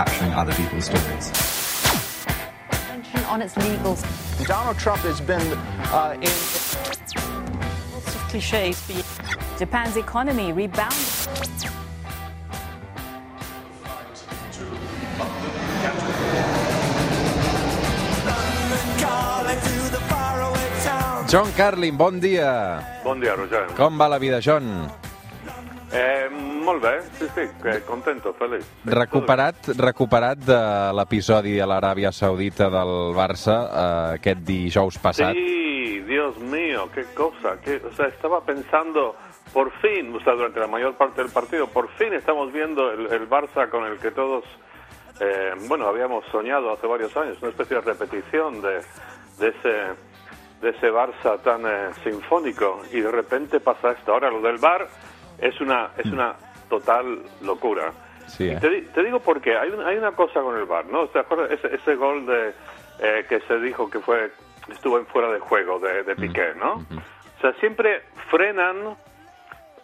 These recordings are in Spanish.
capturing other people's stories. On its legal Donald Trump has been uh, in. lots of cliches. but Japan's economy rebounded. John Carlin, bon dia. Bon dia, Roger. Com va la vida, John? Eh, molt bé, sí, sí, que contento, feliç. Recuperat, recuperat de l'episodi a l'Aràbia Saudita del Barça eh, aquest dijous passat. Sí, Dios mío, qué cosa. Qué, o sea, estaba pensando, por fin, o sea, durante la mayor parte del partido, por fin estamos viendo el, el Barça con el que todos, eh, bueno, habíamos soñado hace varios años, una especie de repetición de, de ese de ese Barça tan eh, sinfónico y de repente pasa esto. Ahora lo del bar es una es una total locura. Sí, Y eh? te, te digo porque hay, un- hay una cosa con el bar, ¿no? ¿Te acuerdas ese, ese gol de eh, que se dijo que fue estuvo en fuera de juego de, de Piqué, ¿no? O sea, siempre frenan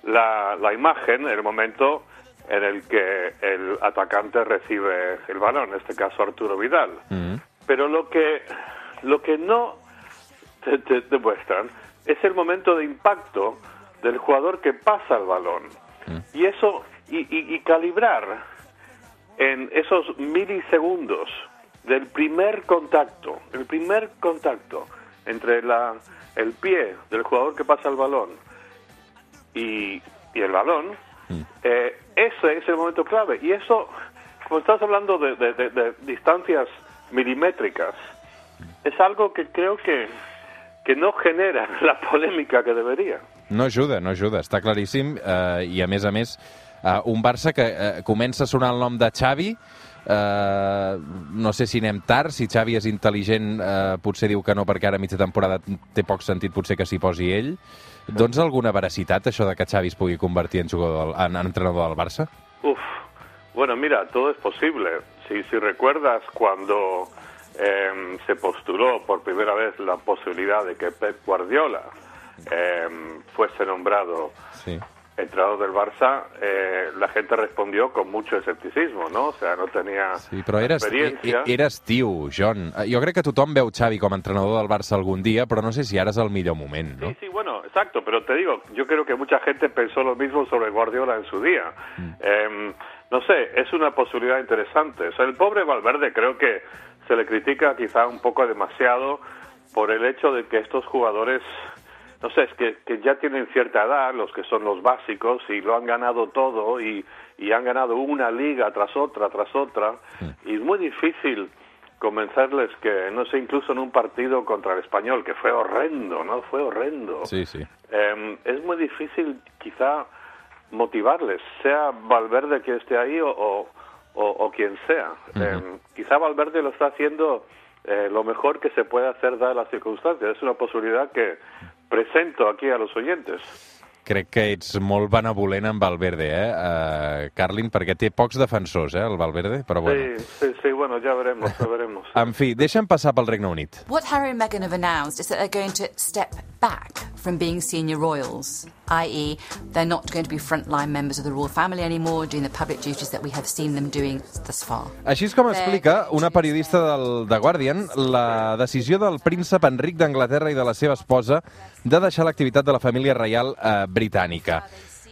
la, la imagen en el momento en el que el atacante recibe el balón, en este caso Arturo Vidal. Pero lo que lo que no te, te demuestran es el momento de impacto del jugador que pasa el balón. Y eso, y, y- y calibrar en esos milisegundos del primer contacto, el primer contacto entre la, el pie del jugador que pasa el balón y, y el balón, eh, ese es el momento clave. Y eso, como estás hablando de, de- de- de distancias milimétricas, es algo que creo que, que no genera la polémica que debería. No ajuda, no ajuda, està claríssim. Eh, I a més a més, eh, un Barça que eh, comença a sonar el nom de Xavi, eh, no sé si anem tard, si Xavi és intel·ligent eh, potser diu que no perquè ara mitja temporada té poc sentit potser que s'hi posi ell. Doncs alguna veracitat això de que Xavi es pugui convertir en, jugador del, en, en entrenador del Barça? Uf, bueno, mira, todo es posible. Si, si recuerdas cuando eh, se postuló por primera vez la posibilidad de que Pep Guardiola eh, fuese nombrado Sí. entrenador del Barça, eh, la gente respondió con mucho escepticismo, ¿no? O sea, no tenía Sí, però eres, experiencia. e- eres tiu, John. Eh, Jo crec que tothom veu Xavi com a entrenador del Barça algun dia, però no sé si ara és el millor moment, no? Sí, sí, bueno, exacto, pero te digo, yo creo que mucha gente pensó lo mismo sobre Guardiola en su día. Eh, no sé, es una posibilidad interesante. O sea, el pobre Valverde creo que se le critica quizá un poco demasiado por el hecho de que estos jugadores, no sé, es que, que ya tienen cierta edad, los que son los básicos, y lo han ganado todo, y, y han ganado una liga tras otra, tras otra, y es muy difícil convencerles que, no sé, incluso en un partido contra el español, que fue horrendo, ¿no? Fue horrendo. Sí, sí. Eh, es muy difícil quizá motivarles, sea Valverde quien esté ahí o, o, quien sea. Eh, quizá Valverde lo está haciendo eh, lo mejor que se puede hacer dadas las circunstancias. Es una posibilidad que presento aquí a los oyentes. Crec que ets molt benevolent amb Valverde, eh, uh, Carlin, perquè té pocs defensors, eh, el Valverde, però bueno. Sí, sí, sí, bueno, ya veremos, ya veremos. En fi, deixa'm passar pel Regne Unit. What Harry and Meghan have announced is that they're going to step back from being senior royals, i.e., they're not going to be frontline members of the royal family anymore, doing the public duties that we have seen them doing thus far. Així és com explica una periodista del The Guardian la decisió del príncep Enric d'Anglaterra i de la seva esposa de deixar l'activitat de la família reial eh, britànica.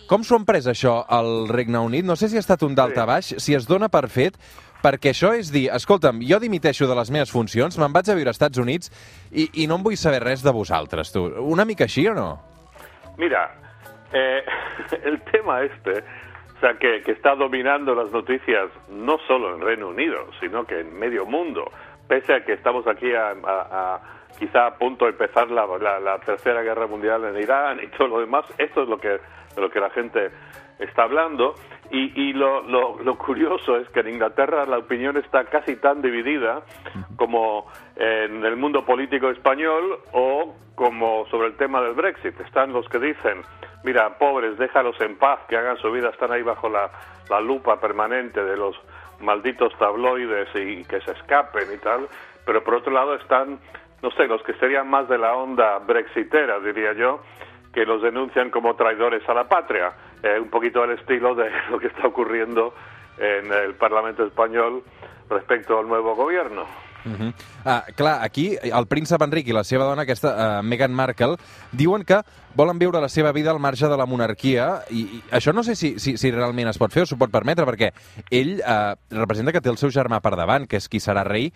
Com s'ho han pres això al Regne Unit? No sé si ha estat un dalta baix, si es dona per fet, perquè això és dir, escolta'm, jo dimiteixo de les meves funcions, me'n vaig a viure als Estats Units i, i no em vull saber res de vosaltres, tu. Una mica així o no? Mira, eh, el tema este, o sea, que, que está dominando las noticias no solo en Reino Unido, sino que en medio mundo, pese a que estamos aquí a, a- a- quizá a punto de empezar la, la- la tercera guerra mundial en Irán y todo lo demás, esto es lo que, de lo que la gente está hablando. Y, y lo, lo- lo curioso es que en Inglaterra la opinión está casi tan dividida como en el mundo político español o como sobre el tema del Brexit. Están los que dicen, mira, pobres, déjalos en paz, que hagan su vida, están ahí bajo la, la lupa permanente de los malditos tabloides y que se escapen y tal. Pero por otro lado están, no sé, los que serían más de la onda brexitera, diría yo, que los denuncian como traidores a la patria, eh, un poquito al estilo de lo que está ocurriendo en el Parlamento español respecto al nuevo gobierno. Uh -huh. ah, clar, aquí el príncep Enric i la seva dona, aquesta uh, Meghan Markle, diuen que volen viure la seva vida al marge de la monarquia i, i això no sé si, si, si realment es pot fer o s'ho pot permetre, perquè ell uh, representa que té el seu germà per davant, que és qui serà rei,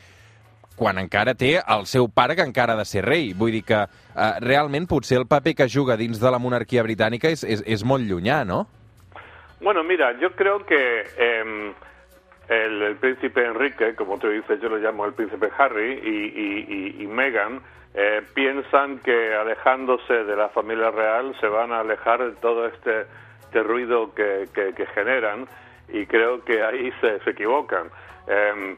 quan encara té el seu pare que encara ha de ser rei. Vull dir que uh, realment potser el paper que juga dins de la monarquia britànica és, és, és molt llunyà, no? Bueno, mira, yo creo que... Eh, el, el, príncipe Enrique, como tú dices, yo lo llamo el príncipe Harry, y, y, y, y Meghan, eh, piensan que alejándose de la familia real se van a alejar de todo este, este ruido que, que, que, generan y creo que ahí se, se equivocan. Eh,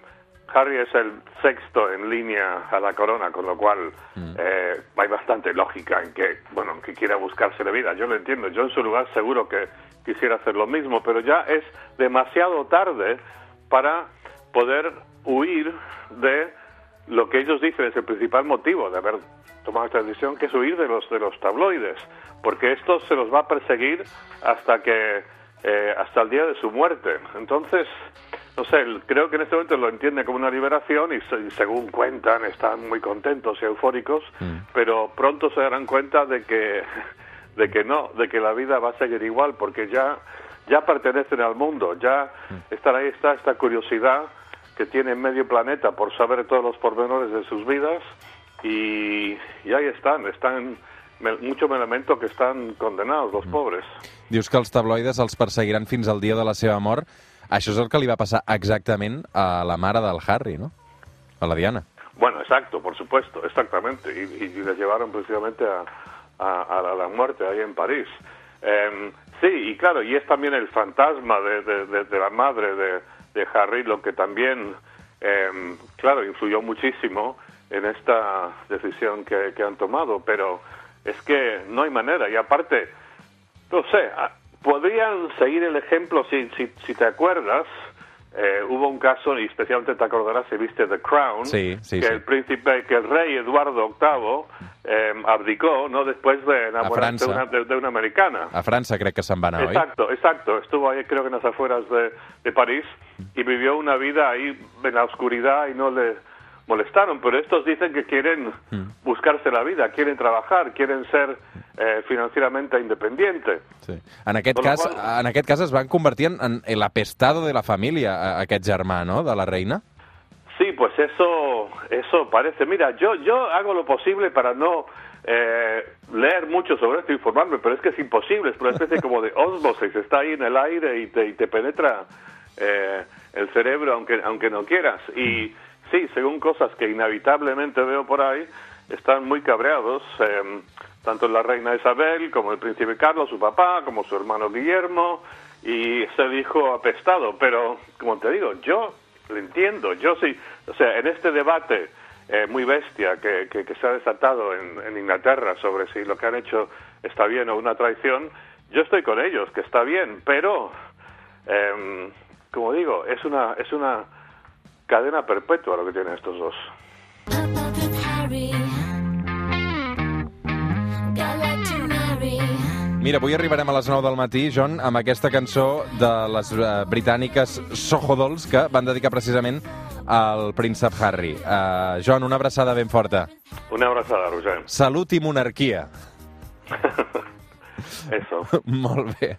Harry es el sexto en línea a la corona, con lo cual mm. eh, hay bastante lógica en que, bueno, que quiera buscarse la vida. Yo lo entiendo. Yo en su lugar seguro que quisiera hacer lo mismo, pero ya es demasiado tarde para poder huir de lo que ellos dicen es el principal motivo de haber tomado esta decisión, que es huir de los de los tabloides, porque esto se los va a perseguir hasta que eh, hasta el día de su muerte. Entonces, no sé, creo que en este momento lo entienden como una liberación y, se, y según cuentan están muy contentos y eufóricos, mm. pero pronto se darán cuenta de que de que no, de que la vida va a seguir igual, porque ya ya pertenecen al mundo, ya está ahí está esta curiosidad que tiene medio planeta por saber todos los pormenores de sus vidas y, y ahí están, están muchos elementos que estan condenados, los pobres. Dius que els tabloides els perseguiran fins al dia de la seva mort. Això és el que li va passar exactament a la mare del Harry, ¿no? A la Diana. Bueno, exacto, por supuesto, exactamente. Y, y les llevaron precisamente a, a, a la muerte ahí en París. Eh, Sí, y claro, y es también el fantasma de, de, de, de la madre de, Harry lo que también, eh, claro, influyó muchísimo en esta decisión que, que, han tomado, pero es que no hay manera, y aparte, no sé, podrían seguir el ejemplo, si, si, si te acuerdas, eh, hubo un caso, y especialmente te acordarás si viste The Crown, sí, sí, que sí. el príncipe, que el rey Eduardo VIII eh, abdicó, ¿no? Después de enamorarse de una, de, de una, americana. A Francia creo que se'n va anar, Exacto, exacto. Estuvo ahí, creo que en las afueras de, de París, y vivió una vida ahí en la oscuridad y no le molestaron, pero estos dicen que quieren mm. buscarse la vida, quieren trabajar, quieren ser eh, financieramente independientes. Sí. En, aquest cas, qual... en aquest cas es van convertir en, en el apestado de la família, aquest germà, no?, de la reina. Sí, pues eso, eso parece. Mira, yo, yo hago lo posible para no eh, leer mucho sobre esto, informarme, pero es que es imposible, es una especie como de osmosis, está ahí en el aire y te, y te penetra eh, el cerebro aunque, aunque no quieras. Y sí, según cosas que inevitablemente veo por ahí, están muy cabreados, eh, tanto la reina Isabel como el príncipe Carlos, su papá, como su hermano Guillermo, y se dijo apestado, pero como te digo, yo lo entiendo, yo sí, o sea, en este debate eh, muy bestia que, se ha desatado en, Inglaterra sobre si lo que han hecho está bien o una traición, yo estoy con ellos, que está bien, pero, eh, como digo, es una, es una cadena perpetua lo que tienen estos dos. Mira, avui arribarem a les 9 del matí, John, amb aquesta cançó de les uh, britàniques Soho Dolls que van dedicar precisament al príncep Harry. Uh, John, una abraçada ben forta. Una abraçada, Roger. Salut i monarquia. Eso. Molt bé.